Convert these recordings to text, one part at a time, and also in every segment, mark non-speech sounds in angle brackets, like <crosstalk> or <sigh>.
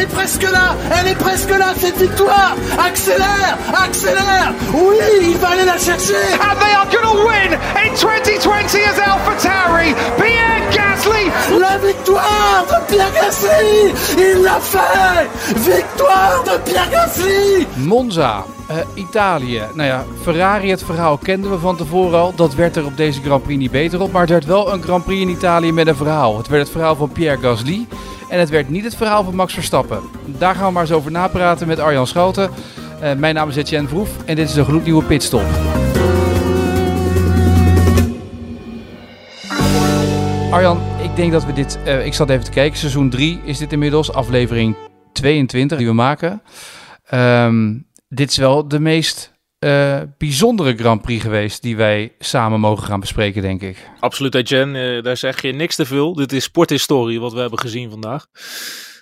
Elle est presque là, elle est presque là, cette victoire. Accélère, accélère. Oui, il va aller la chercher. And they are going to win in 2020 as Alpha Tauri. Pierre Gasly. La victoire de Pierre Gasly. Il l'a fait. Victoire de Pierre Gasly. Monza, eh, Italië. Nou ja, Ferrari, het verhaal kenden we van tevoren al. Dat werd er op deze Grand Prix niet beter op. Maar het werd wel een Grand Prix in Italië met een verhaal. Het werd het verhaal van Pierre Gasly. En het werd niet het verhaal van Max Verstappen. Daar gaan we maar eens over napraten met Arjan Schouten. Eh, mijn naam is Etienne Vroef en dit is een gloednieuwe pitstop. Arjan, ik denk dat we dit... eh, ik zat even te kijken. Seizoen 3 is dit inmiddels. Aflevering 22 die we maken. Ehm, dit is wel de meest eh, bijzondere Grand Prix geweest die wij samen mogen gaan bespreken, denk ik. Absoluut, Etienne. Eh, daar zeg je niks te veel. Dit is sporthistorie wat we hebben gezien vandaag.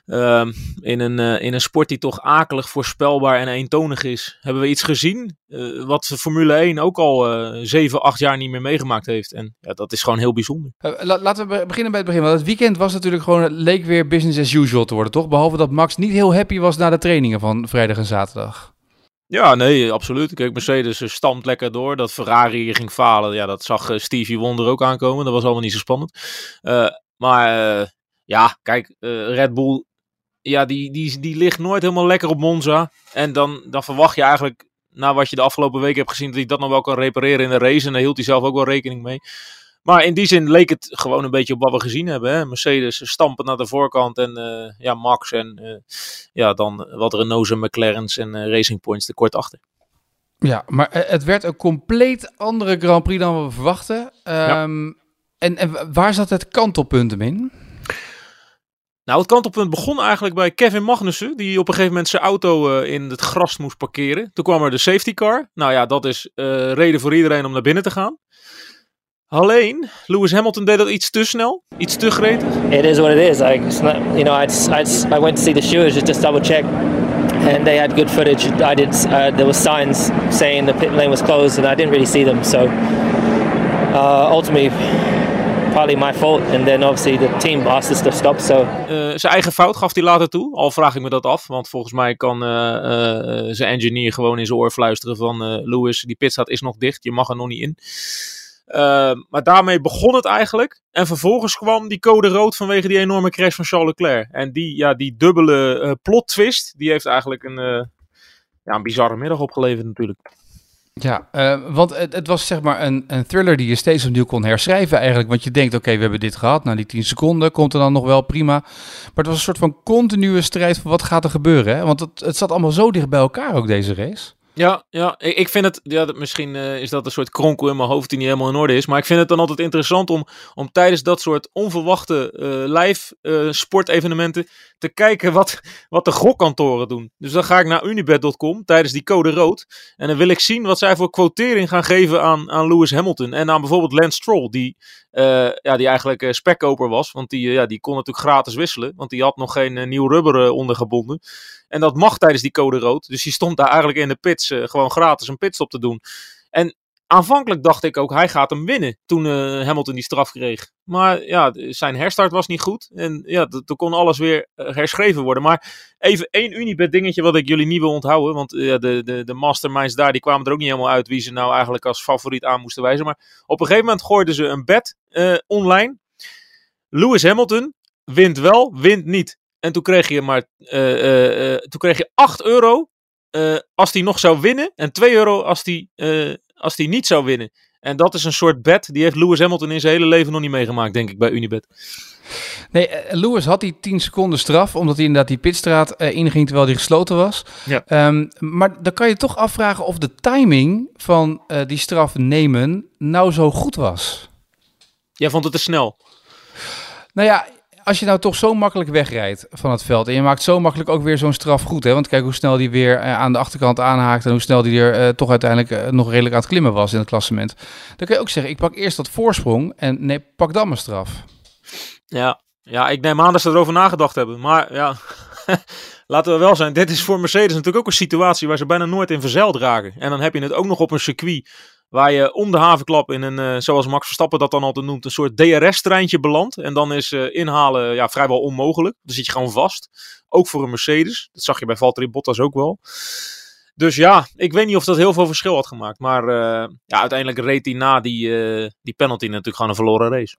Ehm, in, een, eh, in een sport die toch akelig voorspelbaar en eentonig is, hebben we iets gezien wat de Formule 1 ook al eh 7, 8 jaar niet meer meegemaakt heeft. En ja, dat is gewoon heel bijzonder. La- laten we be- beginnen bij het begin. Want het weekend was natuurlijk gewoon, het leek weer business as usual te worden, toch? Behalve dat Max niet heel happy was na de trainingen van vrijdag en zaterdag. Ja, nee, absoluut. Kijk, Mercedes eh, stampt lekker door. Dat Ferrari ging falen, ja, dat zag eh, Stevie Wonder ook aankomen. Dat was allemaal niet zo spannend. Eh, maar ja, kijk, Red Bull, ja, die, die, die ligt nooit helemaal lekker op Monza. En dan, dan verwacht je eigenlijk, na wat je de afgelopen weken hebt gezien, dat hij dat nog wel kan repareren in de race. En daar hield hij zelf ook wel rekening mee. Maar in die zin leek het gewoon een beetje op wat we gezien hebben. Hè? Mercedes stampen naar de voorkant en eh, ja, Max en eh, ja, dan wat Renault's en McLaren's en eh, Racing Points er kort achter. Ja, maar het werd een compleet andere Grand Prix dan we verwachten. Ehm, en, en waar zat het kantelpunt hem in? Nou, het kantelpunt begon eigenlijk bij Kevin Magnussen, die op een gegeven moment zijn auto in het gras moest parkeren. Toen kwam er de safety car. Nou ja, dat is reden voor iedereen om naar binnen te gaan. Alleen, Lewis Hamilton deed dat iets te snel, iets te gretig. it is what it is. Not, you know, I I, I went to see the stewards just to double check, and they had good footage. I did. Uh, there was signs saying the pit lane was closed, and I didn't really see them. So uh, ultimately, partly my fault, and then obviously the team asked us to stop. So Eh, zijn eigen fout gaf hij later toe. Al vraag ik me dat af. Want volgens mij kan eh, eh, zijn engineer gewoon in zijn oor fluisteren van... Lewis, die pitstraat is nog dicht. Je mag er nog niet in. Eh, maar daarmee begon het eigenlijk. En vervolgens kwam die code rood vanwege die enorme crash van Charles Leclerc. En die, ja, die dubbele eh, plot twist, die heeft eigenlijk een, eh, ja, een bizarre middag opgeleverd natuurlijk. Ja, eh, want het, het was zeg maar een, een thriller die je steeds opnieuw kon herschrijven eigenlijk. Want je denkt, oké, we hebben dit gehad. Na die 10 seconden komt er dan nog wel prima. Maar het was een soort van continue strijd van wat gaat er gebeuren. Hè? Want het, het zat allemaal zo dicht bij elkaar ook, deze race. Ja, ja ik, vind het, ja, misschien eh, is dat een soort kronkel in mijn hoofd die niet helemaal in orde is. Maar ik vind het dan altijd interessant om, om tijdens dat soort onverwachte eh live eh, sportevenementen te kijken wat, wat de gokkantoren doen. Dus dan ga ik naar unibet.com tijdens die code rood. En dan wil ik zien wat zij voor quotering gaan geven aan, aan Lewis Hamilton. En aan bijvoorbeeld Lance Stroll, die, ja, die eigenlijk spekkoper was. Want die, ja, die kon natuurlijk gratis wisselen. Want die had nog geen nieuw rubber ondergebonden. En dat mag tijdens die code rood. Dus die stond daar eigenlijk in de pits eh, gewoon gratis een pitstop te doen. En aanvankelijk dacht ik ook, hij gaat hem winnen toen eh, Hamilton die straf kreeg. Maar ja, zijn herstart was niet goed. En ja, toen kon alles weer eh, herschreven worden. Maar even één Unibet dingetje wat ik jullie niet wil onthouden. Want de, de, de masterminds daar, die kwamen er ook niet helemaal uit wie ze nou eigenlijk als favoriet aan moesten wijzen. Maar op een gegeven moment gooiden ze een bet online. Lewis Hamilton wint wel, wint niet. En toen kreeg je maar toen kreeg je 8 euro eh, als hij nog zou winnen. En 2 euro als hij eh, als hij niet zou winnen. En dat is een soort bet. Die heeft Lewis Hamilton in zijn hele leven nog niet meegemaakt, denk ik, bij Unibet. Nee, eh, Lewis had die 10 seconden straf, omdat hij inderdaad die pitstraat eh, inging terwijl die gesloten was. Ja. Ehm, maar dan kan je toch afvragen of de timing van die straf nemen nou zo goed was. Jij vond het te snel. Nou ja, als je nou toch zo makkelijk wegrijdt van het veld en je maakt zo makkelijk ook weer zo'n straf goed, hè? want kijk hoe snel die weer eh, aan de achterkant aanhaakt en hoe snel die er eh, toch uiteindelijk eh, nog redelijk aan het klimmen was in het klassement. Dan kan je ook zeggen, ik pak eerst dat voorsprong en nee, pak dan mijn straf. Ja, ja ik neem aan dat ze erover nagedacht hebben. Maar ja, <laughs> laten we wel zijn. Dit is voor Mercedes natuurlijk ook een situatie waar ze bijna nooit in verzeild raken. En dan heb je het ook nog op een circuit Waar je om de havenklap in een, eh, zoals Max Verstappen dat dan altijd noemt, een soort DRS-treintje belandt. En dan is eh, inhalen ja, vrijwel onmogelijk. Dan zit je gewoon vast. Ook voor een Mercedes. Dat zag je bij Valtteri Bottas ook wel. Dus ja, ik weet niet of dat heel veel verschil had gemaakt. Maar uh, ja, uiteindelijk reed hij na die, die penalty natuurlijk gewoon een verloren race.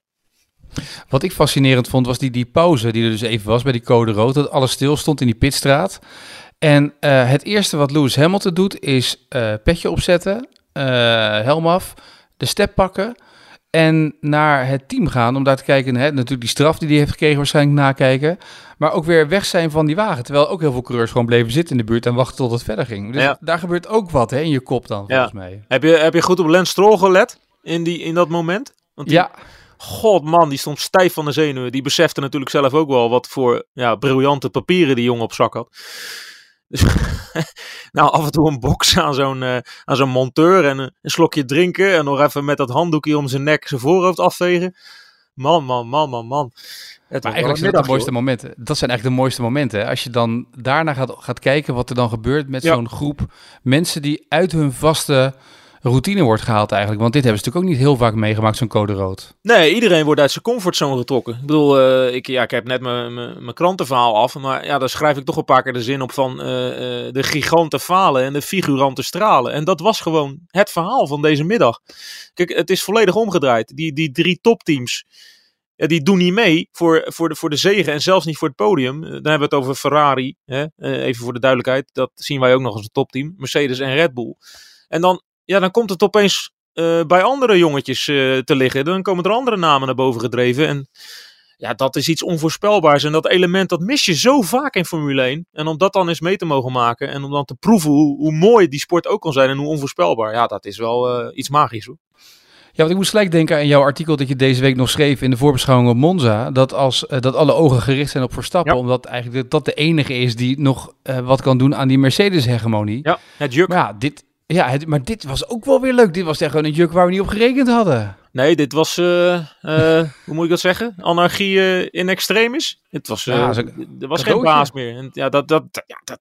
Wat ik fascinerend vond was die, die pauze die er dus even was bij die code rood. Dat alles stil stond in die pitstraat. En het eerste wat Lewis Hamilton doet is petje opzetten, helm af, de step pakken en naar het team gaan om daar te kijken. Hè, natuurlijk die straf die hij heeft gekregen waarschijnlijk nakijken. Maar ook weer weg zijn van die wagen. Terwijl ook heel veel coureurs gewoon bleven zitten in de buurt en wachten tot het verder ging. Dus ja. daar gebeurt ook wat hè, in je kop dan volgens ja. mij. Heb je, heb je goed op Lens Stroll gelet in, die, in dat moment? Want die... Ja. God man, die stond stijf van de zenuwen. Die besefte natuurlijk zelf ook wel wat voor ja, briljante papieren die jongen op zak had. Dus <laughs> nou, af en toe een box aan zo'n uh, aan zo'n monteur en een, een, slokje drinken. En nog even met dat handdoekje om zijn nek zijn voorhoofd afvegen. Man, man, man, man, man. Het maar eigenlijk zijn dat de mooiste momenten. Dat zijn eigenlijk de mooiste momenten. Als je dan daarna gaat, gaat kijken wat er dan gebeurt met ja. zo'n groep mensen die uit hun vaste routine wordt gehaald eigenlijk. Want dit hebben ze natuurlijk ook niet heel vaak meegemaakt, zo'n code rood. Nee, iedereen wordt uit zijn comfortzone getrokken. Ik bedoel, uh, ik, ja, ik heb net mijn krantenverhaal af. Maar ja, daar schrijf ik toch een paar keer de zin op van uh, uh, de giganten falen en de figurante stralen. En dat was gewoon het verhaal van deze middag. Kijk, het is volledig omgedraaid. Die, die drie topteams... Ja, die doen niet mee voor, voor, de, voor de zegen en zelfs niet voor het podium. Dan hebben we het over Ferrari. Hè? even voor de duidelijkheid. Dat zien wij ook nog als een topteam. Mercedes en Red Bull. En dan ja, dan komt het opeens uh, bij andere jongetjes uh, te liggen. Dan komen er andere namen naar boven gedreven. En ja, dat is iets onvoorspelbaars. En dat element, dat mis je zo vaak in Formule 1. En om dat dan eens mee te mogen maken. En om dan te proeven hoe, hoe mooi die sport ook kan zijn en hoe onvoorspelbaar. Ja, dat is wel uh, iets magisch hoor. Ja, want ik moest gelijk denken aan jouw artikel dat je deze week nog schreef in de voorbeschouwing op Monza. Dat, als, uh, dat alle ogen gericht zijn op Verstappen. Ja. Omdat eigenlijk dat de enige is die nog uh, wat kan doen aan die Mercedes-hegemonie. Ja, het juk. Maar ja, dit, ja, het, maar dit was ook wel weer leuk. Dit was echt gewoon een juk waar we niet op gerekend hadden. Nee, dit was, uh, uh, <laughs> hoe moet ik dat zeggen? Anarchie uh, in extremis. Het was, ja, er was geen baas meer. En, ja, dat, dat, ja, dat,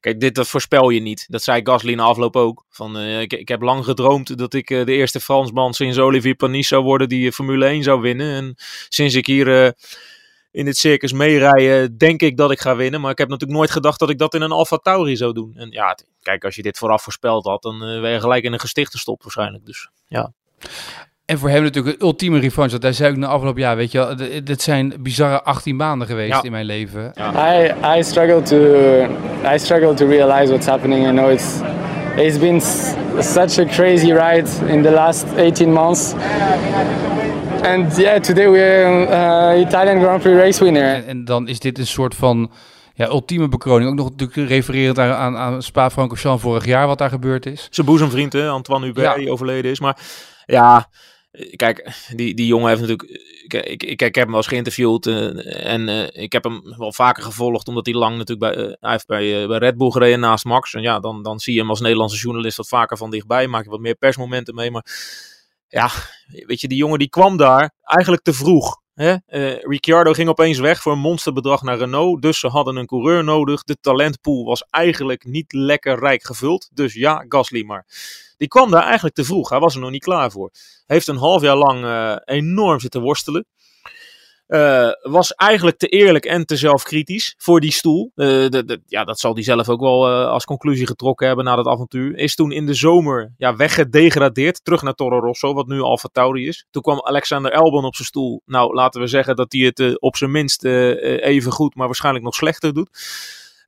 kijk, dit dat voorspel je niet. Dat zei Gasly na afloop ook. Van, ik, ik heb lang gedroomd dat ik de eerste Fransman sinds Olivier Panis zou worden die Formule 1 zou winnen. En sinds ik hier in dit circus meerijden, denk ik dat ik ga winnen. Maar ik heb natuurlijk nooit gedacht dat ik dat in een Alfa Tauri zou doen. En ja, kijk, als je dit vooraf voorspeld had, dan uh, ben je gelijk in een gestichte stop waarschijnlijk. Dus ja. En voor hem natuurlijk een ultieme revanche. Dat hij zei ook na afgelopen jaar, weet je dit zijn bizarre 18 maanden geweest ja. in mijn leven. Ja. I, I struggle to I struggle to realize what's happening. I know it's it's been such a crazy ride in the last 18 months. And yeah, today we're uh, Italian Grand Prix race winner. En, en, dan is dit een soort van ja, ultieme bekroning. Ook nog natuurlijk refererend aan, aan, aan Spa-Francorchamps vorig jaar, wat daar gebeurd is. Zijn boezemvriend, hè, Antoine Hubert, die overleden is. Maar ja, kijk, die, die jongen heeft natuurlijk... Ik, ik, ik, ik heb hem wel eens geïnterviewd uh, en uh, ik heb hem wel vaker gevolgd, omdat hij lang natuurlijk bij, uh, hij heeft bij, bij Red Bull gereden naast Max. En ja, dan, dan zie je hem als Nederlandse journalist wat vaker van dichtbij, maak je wat meer persmomenten mee. Maar ja, weet je, die jongen die kwam daar eigenlijk te vroeg. Hè? Uh, Ricciardo ging opeens weg voor een monsterbedrag naar Renault. Dus ze hadden een coureur nodig. De talentpool was eigenlijk niet lekker rijk gevuld. Dus ja, Gasly maar. Die kwam daar eigenlijk te vroeg. Hij was er nog niet klaar voor. Heeft een half jaar lang uh, enorm zitten worstelen. Uh, was eigenlijk te eerlijk en te zelfkritisch voor die stoel. Uh, de, ja, dat zal hij zelf ook wel uh, als conclusie getrokken hebben na dat avontuur. Is toen in de zomer ja, weggedegradeerd, terug naar Toro Rosso, wat nu Alfa Tauri is. Toen kwam Alexander Albon op zijn stoel. Nou, laten we zeggen dat hij het op zijn minst even goed, maar waarschijnlijk nog slechter doet.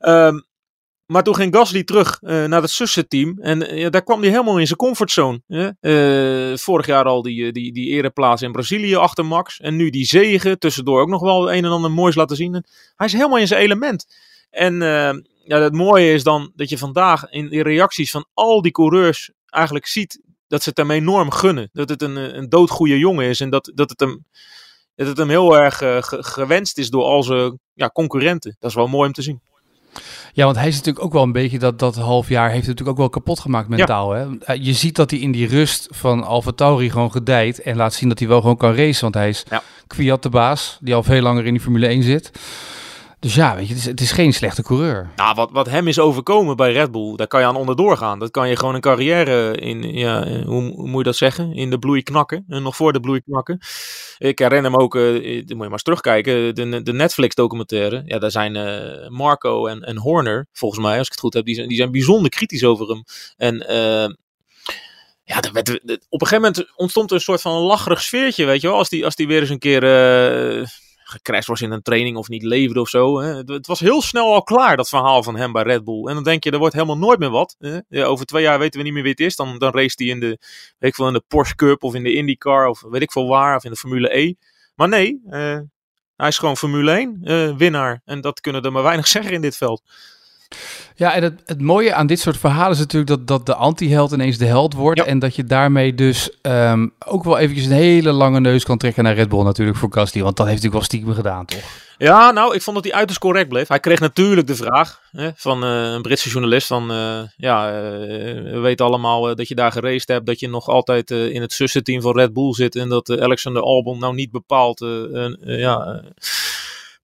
Um, maar toen ging Gasly terug uh, naar het zussenteam. En uh, daar kwam hij helemaal in zijn comfortzone. Uh, vorig jaar al die, die, die ereplaats in Brazilië achter Max. En nu die zegen. Tussendoor ook nog wel een en ander moois laten zien. En hij is helemaal in zijn element. En ja, het mooie is dan dat je vandaag in de reacties van al die coureurs eigenlijk ziet dat ze het hem enorm gunnen. Dat het een, een doodgoeie jongen is. En dat, dat, het, hem, dat het hem heel erg gewenst is door al zijn ja, concurrenten. Dat is wel mooi om te zien. Ja, want hij is natuurlijk ook wel een beetje dat, dat half jaar heeft natuurlijk ook wel kapot gemaakt mentaal. Ja. Hè? Je ziet dat hij in die rust van Alfa Tauri gewoon gedijt en laat zien dat hij wel gewoon kan racen. Want hij is ja. Kwiat de baas, die al veel langer in die Formule 1 zit. Dus ja, weet je, het is, het is geen slechte coureur. Nou, wat, wat hem is overkomen bij Red Bull, daar kan je aan onderdoor gaan. Dat kan je gewoon een carrière in, ja, hoe, hoe moet je dat zeggen? In de bloei knakken. En nog voor de bloei knakken. Ik herinner hem ook, uh, moet je maar eens terugkijken, de, de Netflix documentaire. Ja, daar zijn Marco en, en Horner, volgens mij, als ik het goed heb, die zijn, die zijn bijzonder kritisch over hem. En ja, op een gegeven moment ontstond er een soort van lacherig sfeertje, weet je wel. Als die, als die weer eens een keer gecrashed was in een training of niet leverde of zo. Hè. Het, was heel snel al klaar, dat verhaal van hem bij Red Bull. En dan denk je, er wordt helemaal nooit meer wat. Hè. Over twee jaar weten we niet meer wie het is. Dan, dan race hij in de, weet ik veel, in de Porsche Cup of in de IndyCar of weet ik veel waar. Of in de Formule E. Maar nee, uh, hij is gewoon Formule 1 uh, winnaar. En dat kunnen er maar weinig <laughs> zeggen in dit veld. Ja, en het, het mooie aan dit soort verhalen is natuurlijk dat, dat de anti-held ineens de held wordt. Ja. En dat je daarmee dus um, ook wel eventjes een hele lange neus kan trekken naar Red Bull natuurlijk voor Gasly. Want dat heeft natuurlijk wel stiekem gedaan, toch? Ja, nou, ik vond dat hij uiterst correct bleef. Hij kreeg natuurlijk de vraag hè, van uh, een Britse journalist van... Uh, ja, uh, we weten allemaal dat je daar geraced hebt. Dat je nog altijd in het zussenteam van Red Bull zit. En dat Alexander Albon nou niet bepaald... ja,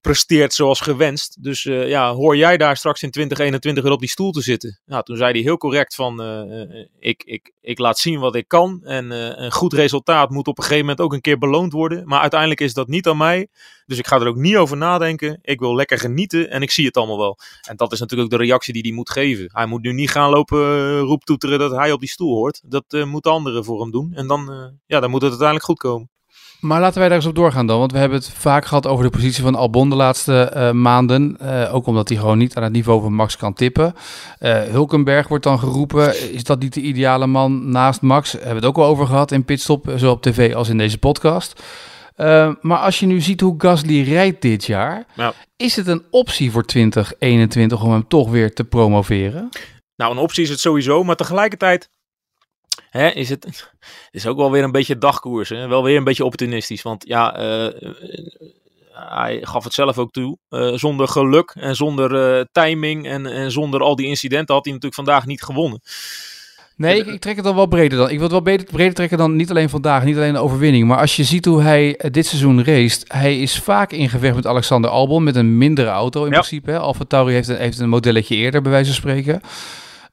presteert zoals gewenst. Dus uh, ja, hoor jij daar straks in 2021 weer op die stoel te zitten? Nou, toen zei hij heel correct van, uh, ik, ik, ik laat zien wat ik kan. En uh, een goed resultaat moet op een gegeven moment ook een keer beloond worden. Maar uiteindelijk is dat niet aan mij. Dus ik ga er ook niet over nadenken. Ik wil lekker genieten en ik zie het allemaal wel. En dat is natuurlijk de reactie die hij moet geven. Hij moet nu niet gaan lopen roeptoeteren dat hij op die stoel hoort. Dat moeten anderen voor hem doen. En dan, ja, dan moet het uiteindelijk goed komen. Maar laten wij daar eens op doorgaan dan. Want we hebben het vaak gehad over de positie van Albon de laatste uh, maanden. Uh, ook omdat hij gewoon niet aan het niveau van Max kan tippen. Uh, Hulkenberg wordt dan geroepen. Is dat niet de ideale man naast Max? Hebben we het ook al over gehad in Pitstop, zowel op tv als in deze podcast. maar als je nu ziet hoe Gasly rijdt dit jaar, ja. is het een optie voor 2021 om hem toch weer te promoveren? Nou, een optie is het sowieso, maar tegelijkertijd Hè, is het is ook wel weer een beetje dagkoers. Hè? Wel weer een beetje opportunistisch. Want ja, uh, hij gaf het zelf ook toe. Uh, zonder geluk en zonder uh, timing en, en zonder al die incidenten had hij natuurlijk vandaag niet gewonnen. Nee, ik, ik, trek het dan wel breder dan. Ik wil het wel breder, breder trekken dan niet alleen vandaag, niet alleen de overwinning. Maar als je ziet hoe hij dit seizoen race, hij is vaak in gevecht met Alexander Albon met een mindere auto in ja. principe. Alfa Tauri heeft een, heeft een modelletje eerder, bij wijze van spreken.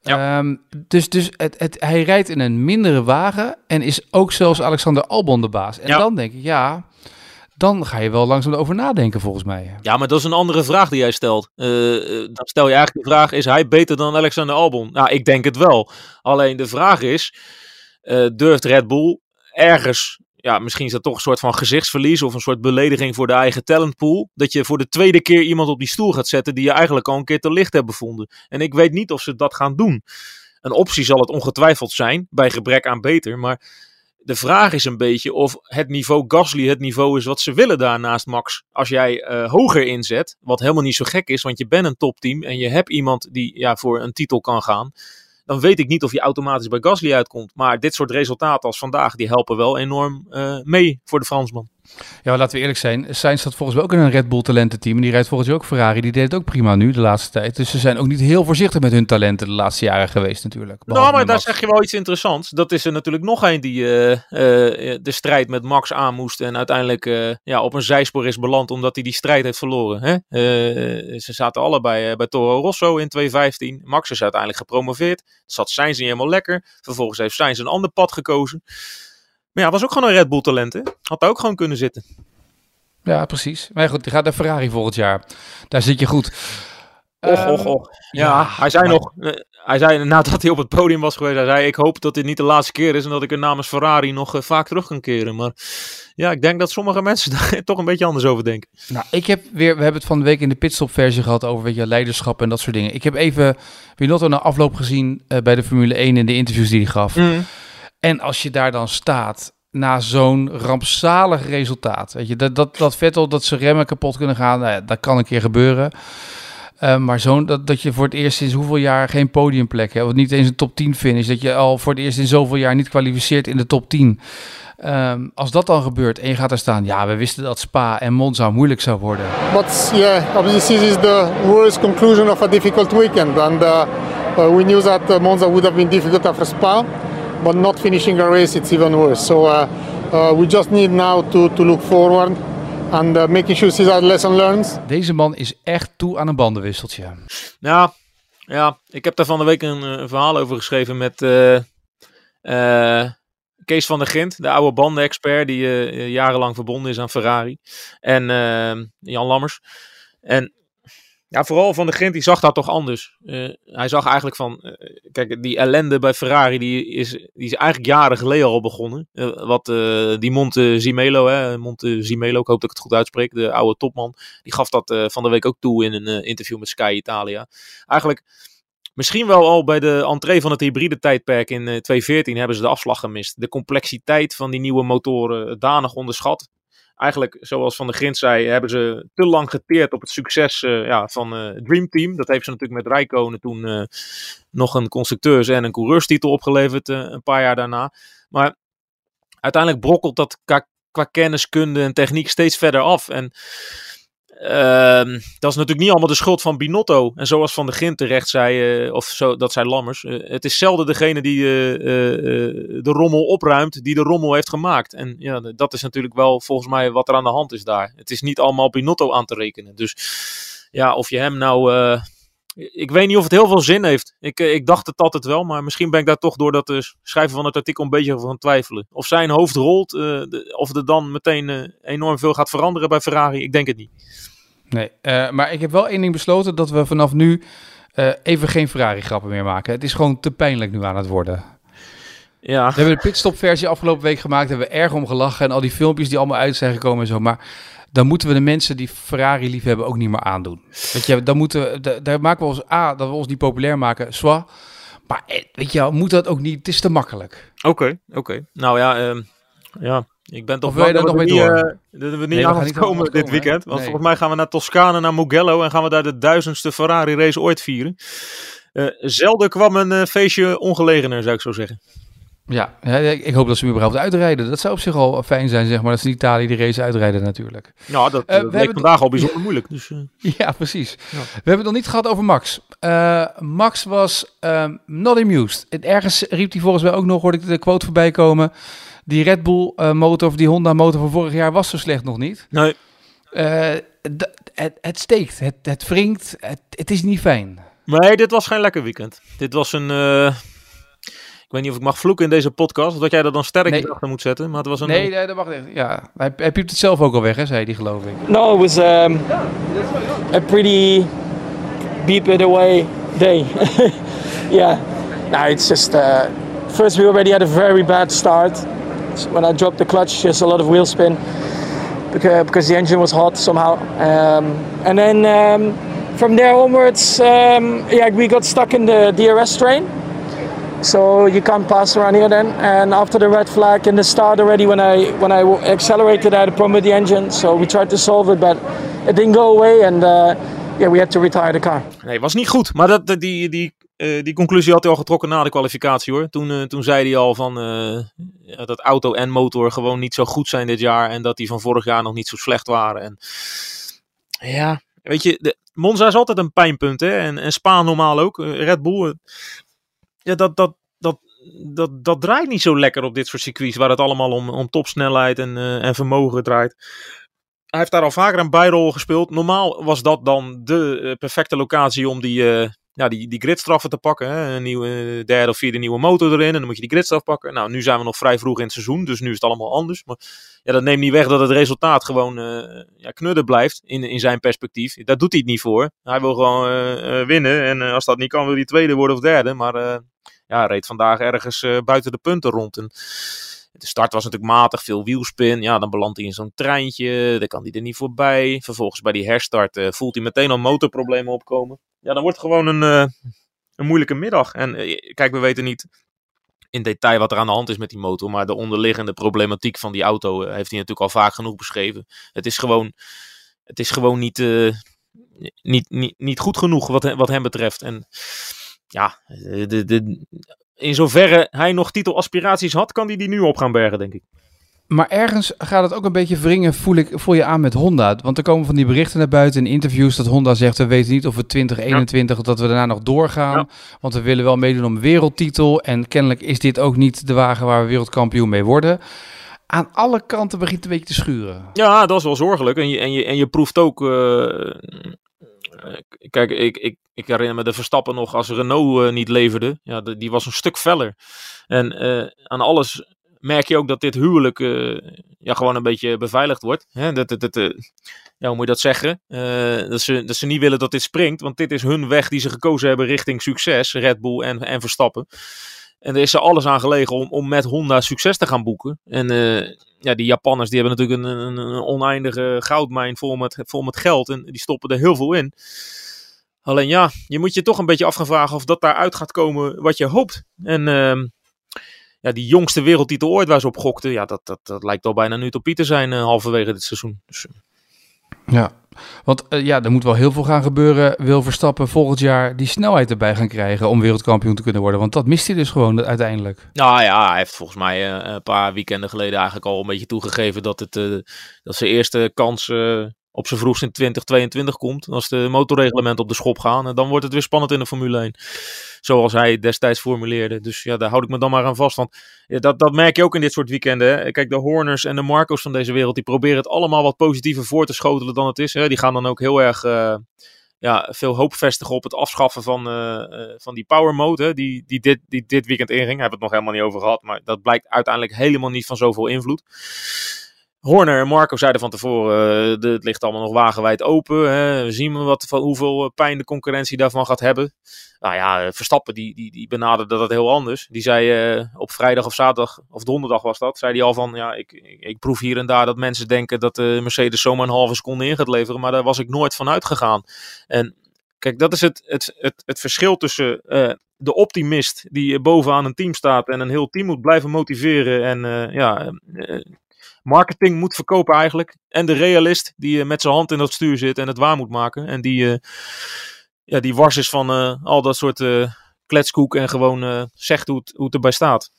Ja. Um, dus dus het, het, hij rijdt in een mindere wagen en is ook zelfs Alexander Albon de baas. En ja. dan denk ik, ja, dan ga je wel langzaam over nadenken volgens mij. Ja, maar dat is een andere vraag die jij stelt. Uh, dan stel je eigenlijk de vraag, is hij beter dan Alexander Albon? Nou, ik denk het wel. Alleen de vraag is, uh, durft Red Bull ergens ja, misschien is dat toch een soort van gezichtsverlies of een soort belediging voor de eigen talentpool. Dat je voor de tweede keer iemand op die stoel gaat zetten die je eigenlijk al een keer te licht hebt bevonden. En ik weet niet of ze dat gaan doen. Een optie zal het ongetwijfeld zijn, bij gebrek aan beter. Maar de vraag is een beetje of het niveau Gasly het niveau is wat ze willen daarnaast Max. Als jij uh, hoger inzet, wat helemaal niet zo gek is, want je bent een topteam en je hebt iemand die ja, voor een titel kan gaan dan weet ik niet of je automatisch bij Gasly uitkomt. Maar dit soort resultaten als vandaag, die helpen wel enorm uh, mee voor de Fransman. Ja, laten we eerlijk zijn. Sainz staat volgens mij ook in een Red Bull talententeam. En die rijdt volgens mij ook Ferrari. Die deed het ook prima nu de laatste tijd. Dus ze zijn ook niet heel voorzichtig met hun talenten de laatste jaren geweest natuurlijk. Nou, maar daar zeg je wel iets interessants. Dat is er natuurlijk nog een die uh, uh, de strijd met Max aan moest. En uiteindelijk uh, ja, op een zijspoor is beland omdat hij die strijd heeft verloren. Hè? ze zaten allebei bij Toro Rosso in 2015. Max is uiteindelijk gepromoveerd. Zat Sainz niet helemaal lekker. Vervolgens heeft Sainz een ander pad gekozen. Maar ja, was ook gewoon een Red Bull talent, hè? Had daar ook gewoon kunnen zitten. Ja, precies. Maar goed, die gaat naar Ferrari volgend jaar. Daar zit je goed. Och, och, och. Ja, ja hij zei maar... nog, hij zei nadat hij op het podium was geweest, hij zei, ik hoop dat dit niet de laatste keer is en dat ik er namens Ferrari nog uh, vaak terug kan keren. Maar ja, ik denk dat sommige mensen <laughs> daar toch een beetje anders over denken. Nou, ik heb weer, we hebben het van de week in de pitstop versie gehad over weet je, leiderschap en dat soort dingen. Ik heb even Binotto na afloop gezien uh, bij de Formule 1 in de interviews die hij gaf. Mm. En als je daar dan staat na zo'n rampzalig resultaat. Weet je, dat, dat, dat Vettel, dat ze remmen kapot kunnen gaan, nou ja, dat kan een keer gebeuren. Uh, maar zo'n dat, dat je voor het eerst sinds hoeveel jaar geen podiumplek hebt, of niet eens een top 10 finish, dat je al voor het eerst in zoveel jaar niet kwalificeert in de top 10. Um, als dat dan gebeurt en je gaat er staan, ja, we wisten dat Spa en Monza moeilijk zou worden. But yeah, obviously this is the worst conclusion of a difficult weekend, and uh, uh, we knew that uh, Monza would have been difficult after Spa. But not finishing a race it's even worse so uh, uh, we just need now to, to look forward and uh, making sure Cesar lesson learned. Deze man is echt toe aan een bandenwisseltje. Nou, ja, ik heb daar van de week een, eh, een verhaal over geschreven met eh, eh, Kees van der Gint, de oude bandenexpert die eh, jarenlang verbonden is aan Ferrari. En Jan Lammers. En ja, vooral van der Gint, die zag dat toch anders. Eh, hij zag eigenlijk van, eh, kijk, die ellende bij Ferrari, die is, die is eigenlijk jaren geleden al begonnen. Eh, wat die Monte Zimelo, hè, Monte Zimelo, ik hoop dat ik het goed uitspreek, de oude topman, die gaf dat van de week ook toe in een interview met Sky Italia. Eigenlijk, misschien wel al bij de entree van het hybride tijdperk in eh, 2014 hebben ze de afslag gemist. De complexiteit van die nieuwe motoren danig onderschat eigenlijk, zoals Van der Grint zei, hebben ze te lang geteerd op het succes eh, ja, van eh Dream Team. Dat heeft ze natuurlijk met Rijkonen toen eh, nog een constructeurs- en een coureurstitel opgeleverd een paar jaar daarna. Maar uiteindelijk brokkelt dat qua, qua kenniskunde en techniek steeds verder af. En ehm, dat is natuurlijk niet allemaal de schuld van Binotto. En zoals Van der Grint terecht zei, eh, of zo, dat zei Lammers, eh, het is zelden degene die eh, de rommel opruimt, die de rommel heeft gemaakt. En ja, dat is natuurlijk wel volgens mij wat er aan de hand is daar. Het is niet allemaal Binotto aan te rekenen. Dus ja, of je hem nou... ik weet niet of het heel veel zin heeft. Ik, eh, ik dacht het altijd wel, maar misschien ben ik daar toch door dat eh, schrijven van het artikel een beetje van twijfelen. Of zijn hoofd rolt, eh, de- of er dan meteen enorm veel gaat veranderen bij Ferrari. Ik denk het niet. Nee, maar ik heb wel één ding besloten dat we vanaf nu even geen Ferrari-grappen meer maken. Het is gewoon te pijnlijk nu aan het worden. Ja, We hebben de pitstop-versie afgelopen week gemaakt, hebben we erg om gelachen en al die filmpjes die allemaal uit zijn gekomen en zo. Maar dan moeten we de mensen die Ferrari lief hebben ook niet meer aandoen. Weet je, dan moeten we, da- daar maken we ons A, dat we ons niet populair maken, soit. Maar eh, weet je, wel, moet dat ook niet? Het is te makkelijk. oké, oké. Nou ja, ehm, ja, ik ben toch daar dat we niet, eh, dat we niet Nee, we aan komen dit weekend. Want Nee. volgens mij gaan we naar Toscane, naar Mugello en gaan we daar de duizendste Ferrari race ooit vieren. Eh, zelden kwam een feestje ongelegener, zou ik zo zeggen. Ja, ik hoop dat ze überhaupt uitrijden. Dat zou op zich al fijn zijn, zeg maar, dat ze in Italië die race uitrijden natuurlijk. Nou, dat, we hebben- vandaag al bijzonder moeilijk. Dus, eh, <laughs> Ja, precies. Ja. We hebben het nog niet gehad over Max. Max was ehm, not amused. En ergens riep hij volgens mij ook nog, hoorde ik de quote voorbij komen. Die Red Bull motor of die Honda motor van vorig jaar was zo slecht nog niet. nee, het, het steekt, het, het wringt, het, het is niet fijn. Nee, dit was geen lekker weekend. Dit was een. Ik weet niet of ik mag vloeken in deze podcast. Of dat jij er dan sterretjes Nee. achter moet zetten. Maar het was een. Nee, nee, dat mag niet. Ja, hij, hij piept het zelf ook al weg, hè, zei hij, geloof ik. No, it was um, a pretty beep it away day. <laughs> yeah, no, it's just uh, first we already had a very bad start. When I dropped the clutch, just a lot of wheel spin because, because the engine was hot somehow. Um, and then um, from there onwards, um, yeah, we got stuck in the DRS train. So you can't pass around here then. And after the red flag in the start already, when I when I accelerated, I had a problem with the engine. So we tried to solve it, but it didn't go away. And uh, yeah, we had to retire the car. Nee, was niet goed. Maar dat, die, die, eh, die conclusie had hij al getrokken na de kwalificatie hoor. Toen, eh, toen zei hij al van eh, dat auto en motor gewoon niet zo goed zijn dit jaar. En dat die van vorig jaar nog niet zo slecht waren. En ja, weet je, de, Monza is altijd een pijnpunt hè. En, en Spa normaal ook. Red Bull, ja, dat, dat, dat, dat, dat draait niet zo lekker op dit soort circuits. Waar het allemaal om, om topsnelheid en, eh, en vermogen draait. Hij heeft daar al vaker een bijrol gespeeld. Normaal was dat dan de eh, perfecte locatie om die, eh, ja, die, die gridstraffen te pakken. Hè? Een nieuwe derde of vierde nieuwe motor erin. En dan moet je die gridstraf pakken. Nou, nu zijn we nog vrij vroeg in het seizoen. Dus nu is het allemaal anders. Maar ja, dat neemt niet weg dat het resultaat gewoon eh ja, knudden blijft. In, in zijn perspectief. Daar doet hij het niet voor. Hij wil gewoon eh, eh, winnen. En als dat niet kan, wil hij tweede worden of derde. Maar ja, reed vandaag ergens buiten de punten rond. En de start was natuurlijk matig, veel wielspin. Ja, dan belandt hij in zo'n treintje. Dan kan hij er niet voorbij. Vervolgens bij die herstart eh, voelt hij meteen al motorproblemen opkomen. Ja, dan wordt het gewoon een, eh, een moeilijke middag. En eh, kijk, we weten niet in detail wat er aan de hand is met die motor. Maar de onderliggende problematiek van die auto heeft hij natuurlijk al vaak genoeg beschreven. Het is gewoon, het is gewoon niet, niet, niet, niet goed genoeg wat, wat hem betreft. En ja, de, de, in zoverre hij nog titelaspiraties had, kan hij die nu op gaan bergen, denk ik. Maar ergens gaat het ook een beetje wringen, voel, ik, voel je aan met Honda. Want er komen van die berichten naar buiten in interviews dat Honda zegt... we weten niet of we 2021, dat we daarna nog doorgaan. Ja. Want we willen wel meedoen om wereldtitel. En kennelijk is dit ook niet de wagen waar we wereldkampioen mee worden. aan alle kanten begint een beetje te schuren. Ja, dat is wel zorgelijk. En je, en je, en je proeft ook. Uh, kijk, ik, ik, ik herinner me de Verstappen nog als Renault uh, niet leverde. Ja, die was een stuk feller. En uh, aan alles merk je ook dat dit huwelijk ja, gewoon een beetje beveiligd wordt. Hè? Dat, dat, ja, hoe moet je dat zeggen? dat, ze, dat ze niet willen dat dit springt. Want dit is hun weg die ze gekozen hebben richting succes. Red Bull en, en Verstappen. En er is er alles aan gelegen om, om met Honda succes te gaan boeken. En ja, die Japanners die hebben natuurlijk een, een, oneindige goudmijn vol met, vol met geld. En die stoppen er heel veel in. Alleen ja, je moet je toch een beetje af gaan vragen of dat daaruit gaat komen wat je hoopt. En uh, ja, die jongste wereldtitel ooit waar ze op gokten, ja, dat, dat, dat lijkt al bijna nu utopie te zijn uh, halverwege dit seizoen. Dus, ja, want uh, ja, er moet wel heel veel gaan gebeuren. Wil Verstappen volgend jaar die snelheid erbij gaan krijgen om wereldkampioen te kunnen worden? Want dat mist hij dus gewoon uiteindelijk. Nou ja, hij heeft volgens mij uh, een paar weekenden geleden eigenlijk al een beetje toegegeven dat, het, uh, dat zijn eerste kans op zijn vroegst in 2022 komt. Als de motorreglementen op de schop gaan. En dan wordt het weer spannend in de Formule 1. Zoals hij destijds formuleerde. Dus ja, daar houd ik me dan maar aan vast. Want dat, dat merk je ook in dit soort weekenden. Kijk, de Horners en de Marco's van deze wereld. Die proberen het allemaal wat positiever voor te schotelen dan het is. Hè. Die gaan dan ook heel erg... Uh, ja, veel hoop vestigen op het afschaffen van, uh, uh, van die power mode. Die, die, dit, die dit weekend inging. Daar hebben we het nog helemaal niet over gehad. Maar dat blijkt uiteindelijk helemaal niet van zoveel invloed. Horner en Marco zeiden van tevoren, uh, de, het ligt allemaal nog wagenwijd open. Hè. We zien wat, van hoeveel pijn de concurrentie daarvan gaat hebben. Nou ja, Verstappen die, die, die benaderde dat heel anders. Die zei op vrijdag of zaterdag, of donderdag was dat, zei hij al van, ja, ik, ik, proef hier en daar dat mensen denken dat de Mercedes zomaar een halve seconde in gaat leveren. Maar daar was ik nooit van uitgegaan. En kijk, dat is het, het, het, het verschil tussen de optimist die bovenaan een team staat en een heel team moet blijven motiveren en ja marketing moet verkopen eigenlijk. En de realist die uh, met zijn hand in dat stuur zit en het waar moet maken. En die, uh, ja, die wars is van uh, al dat soort kletskoek en gewoon zegt hoe het, hoe het erbij staat.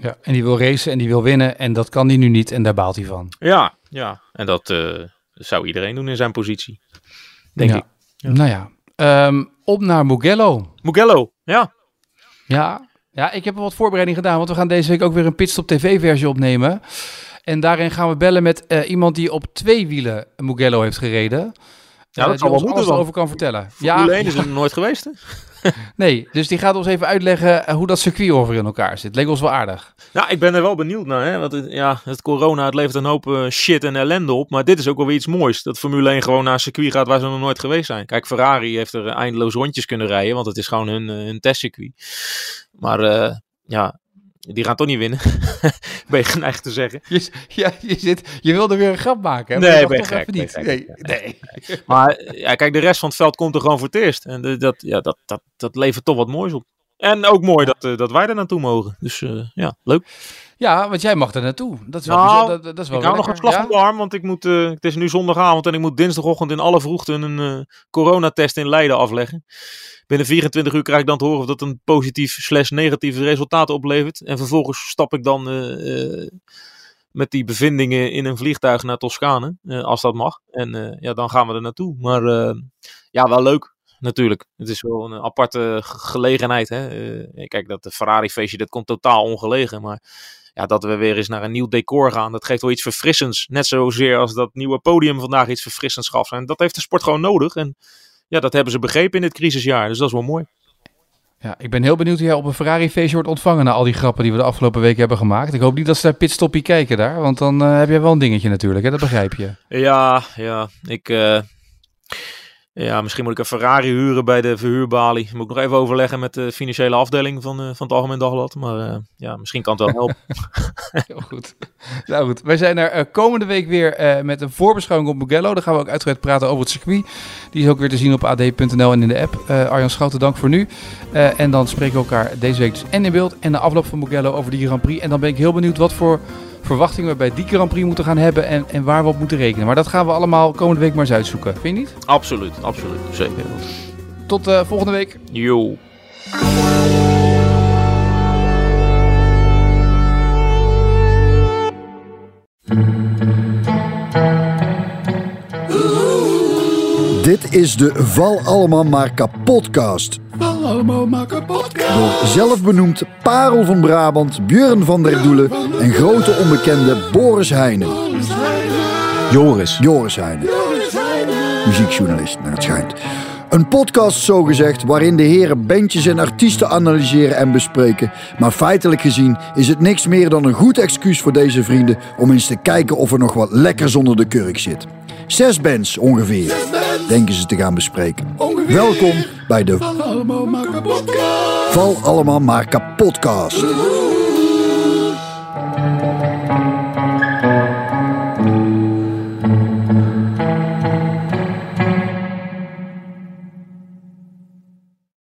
Ja, en die wil racen en die wil winnen en dat kan hij nu niet en daar baalt hij van. Ja, ja. en dat zou iedereen doen in zijn positie, denk ja. ik. Ja. Nou ja, um, op naar Mugello. Mugello, ja. Ja, ja, ik heb wat voorbereiding gedaan, want we gaan deze week ook weer een Pitstop TV-versie opnemen. En daarin gaan we bellen met uh, iemand die op twee wielen Mugello heeft gereden. Ja, dat die ons alles over kan vertellen. Ja, ja, is er nooit geweest, hè? <laughs> nee, dus die gaat ons even uitleggen uh, hoe dat circuit over in elkaar zit. Leek ons wel aardig. Nou, ik ben er wel benieuwd naar. Hè? Want het, ja, het corona, het levert een hoop uh, shit en ellende op. Maar dit is ook wel weer iets moois. Dat Formule 1 gewoon naar een circuit gaat waar ze nog nooit geweest zijn. Kijk, Ferrari heeft er eindeloos rondjes kunnen rijden. Want het is gewoon hun, hun testcircuit. Maar uh, ja, die gaan toch niet winnen. <laughs> ben je geneigd te zeggen. Je, ja, je, zit, je wilde weer een grap maken. Hè? Nee, ben je gek, niet. Gek, nee, nee. Maar ja, kijk, de rest van het veld komt er gewoon voor het eerst. En dat, ja, dat, dat, dat levert toch wat moois op. En ook mooi dat, uh, dat wij er naartoe mogen. Dus uh, ja, leuk. Ja, want jij mag er naartoe. Dat is wel, nou, dat, dat is wel ik hou nog een slag ja? op de arm, want ik moet, uh, het is nu zondagavond en ik moet dinsdagochtend in alle vroegte een coronatest in Leiden afleggen. Binnen 24 uur krijg ik dan te horen of dat een positief slash negatief resultaat oplevert. En vervolgens stap ik dan met die bevindingen in een vliegtuig naar Toscane, als dat mag. En ja, dan gaan we er naartoe. Maar ja, wel leuk natuurlijk. Het is wel een aparte gelegenheid. Hè? kijk, dat de Ferrari feestje, dat komt totaal ongelegen. Maar ja, dat we weer eens naar een nieuw decor gaan, dat geeft wel iets verfrissends. Net zozeer als dat nieuwe podium vandaag iets verfrissends gaf. En dat heeft de sport gewoon nodig. En ja, dat hebben ze begrepen in dit crisisjaar. Dus dat is wel mooi. Ja, ik ben heel benieuwd hoe jij op een Ferrari-feestje wordt ontvangen na al die grappen die we de afgelopen weken hebben gemaakt. Ik hoop niet dat ze daar pitstoppie kijken daar, want dan uh, heb jij wel een dingetje natuurlijk, hè? dat begrijp je. Ja, ja, ik... Uh... Ja, misschien moet ik een Ferrari huren bij de verhuurbalie. Moet ik nog even overleggen met de financiële afdeling van, uh, van het Algemeen Dagblad. Maar uh, ja, misschien kan het wel <laughs> helpen. Heel goed. Nou goed, wij zijn er uh, komende week weer met een voorbeschouwing op Mugello. Dan gaan we ook uitgebreid praten over het circuit. Die is ook weer te zien op ad.nl en in de app. Arjan Schouten, dank voor nu. en dan spreken we elkaar deze week dus en in beeld en de afloop van Mugello over die Grand Prix. En dan ben ik heel benieuwd wat voor verwachtingen we bij die Grand Prix moeten gaan hebben en, en waar we op moeten rekenen. Maar dat gaan we allemaal komende week maar eens uitzoeken. Vind je niet? Absoluut, absoluut. Zeker. Tot uh, volgende week. Yo. Dit is de Val Allemaal Maar Kapotcast. Allemaal maken podcast. Door zelfbenoemd Parel van Brabant, Björn van der Doelen en grote onbekende Boris Heijnen. Joris. Joris Heijnen. Muziekjournalist, naar het schijnt. Een podcast zogezegd waarin de heren bandjes en artiesten analyseren en bespreken. Maar feitelijk gezien is het niks meer dan een goed excuus voor deze vrienden om eens te kijken of er nog wat lekkers onder de kurk zit. Zes bands ongeveer, denken ze te gaan bespreken. Welkom bij de Allemaal maken podcast. Val Allemaal Maar Kapotcast.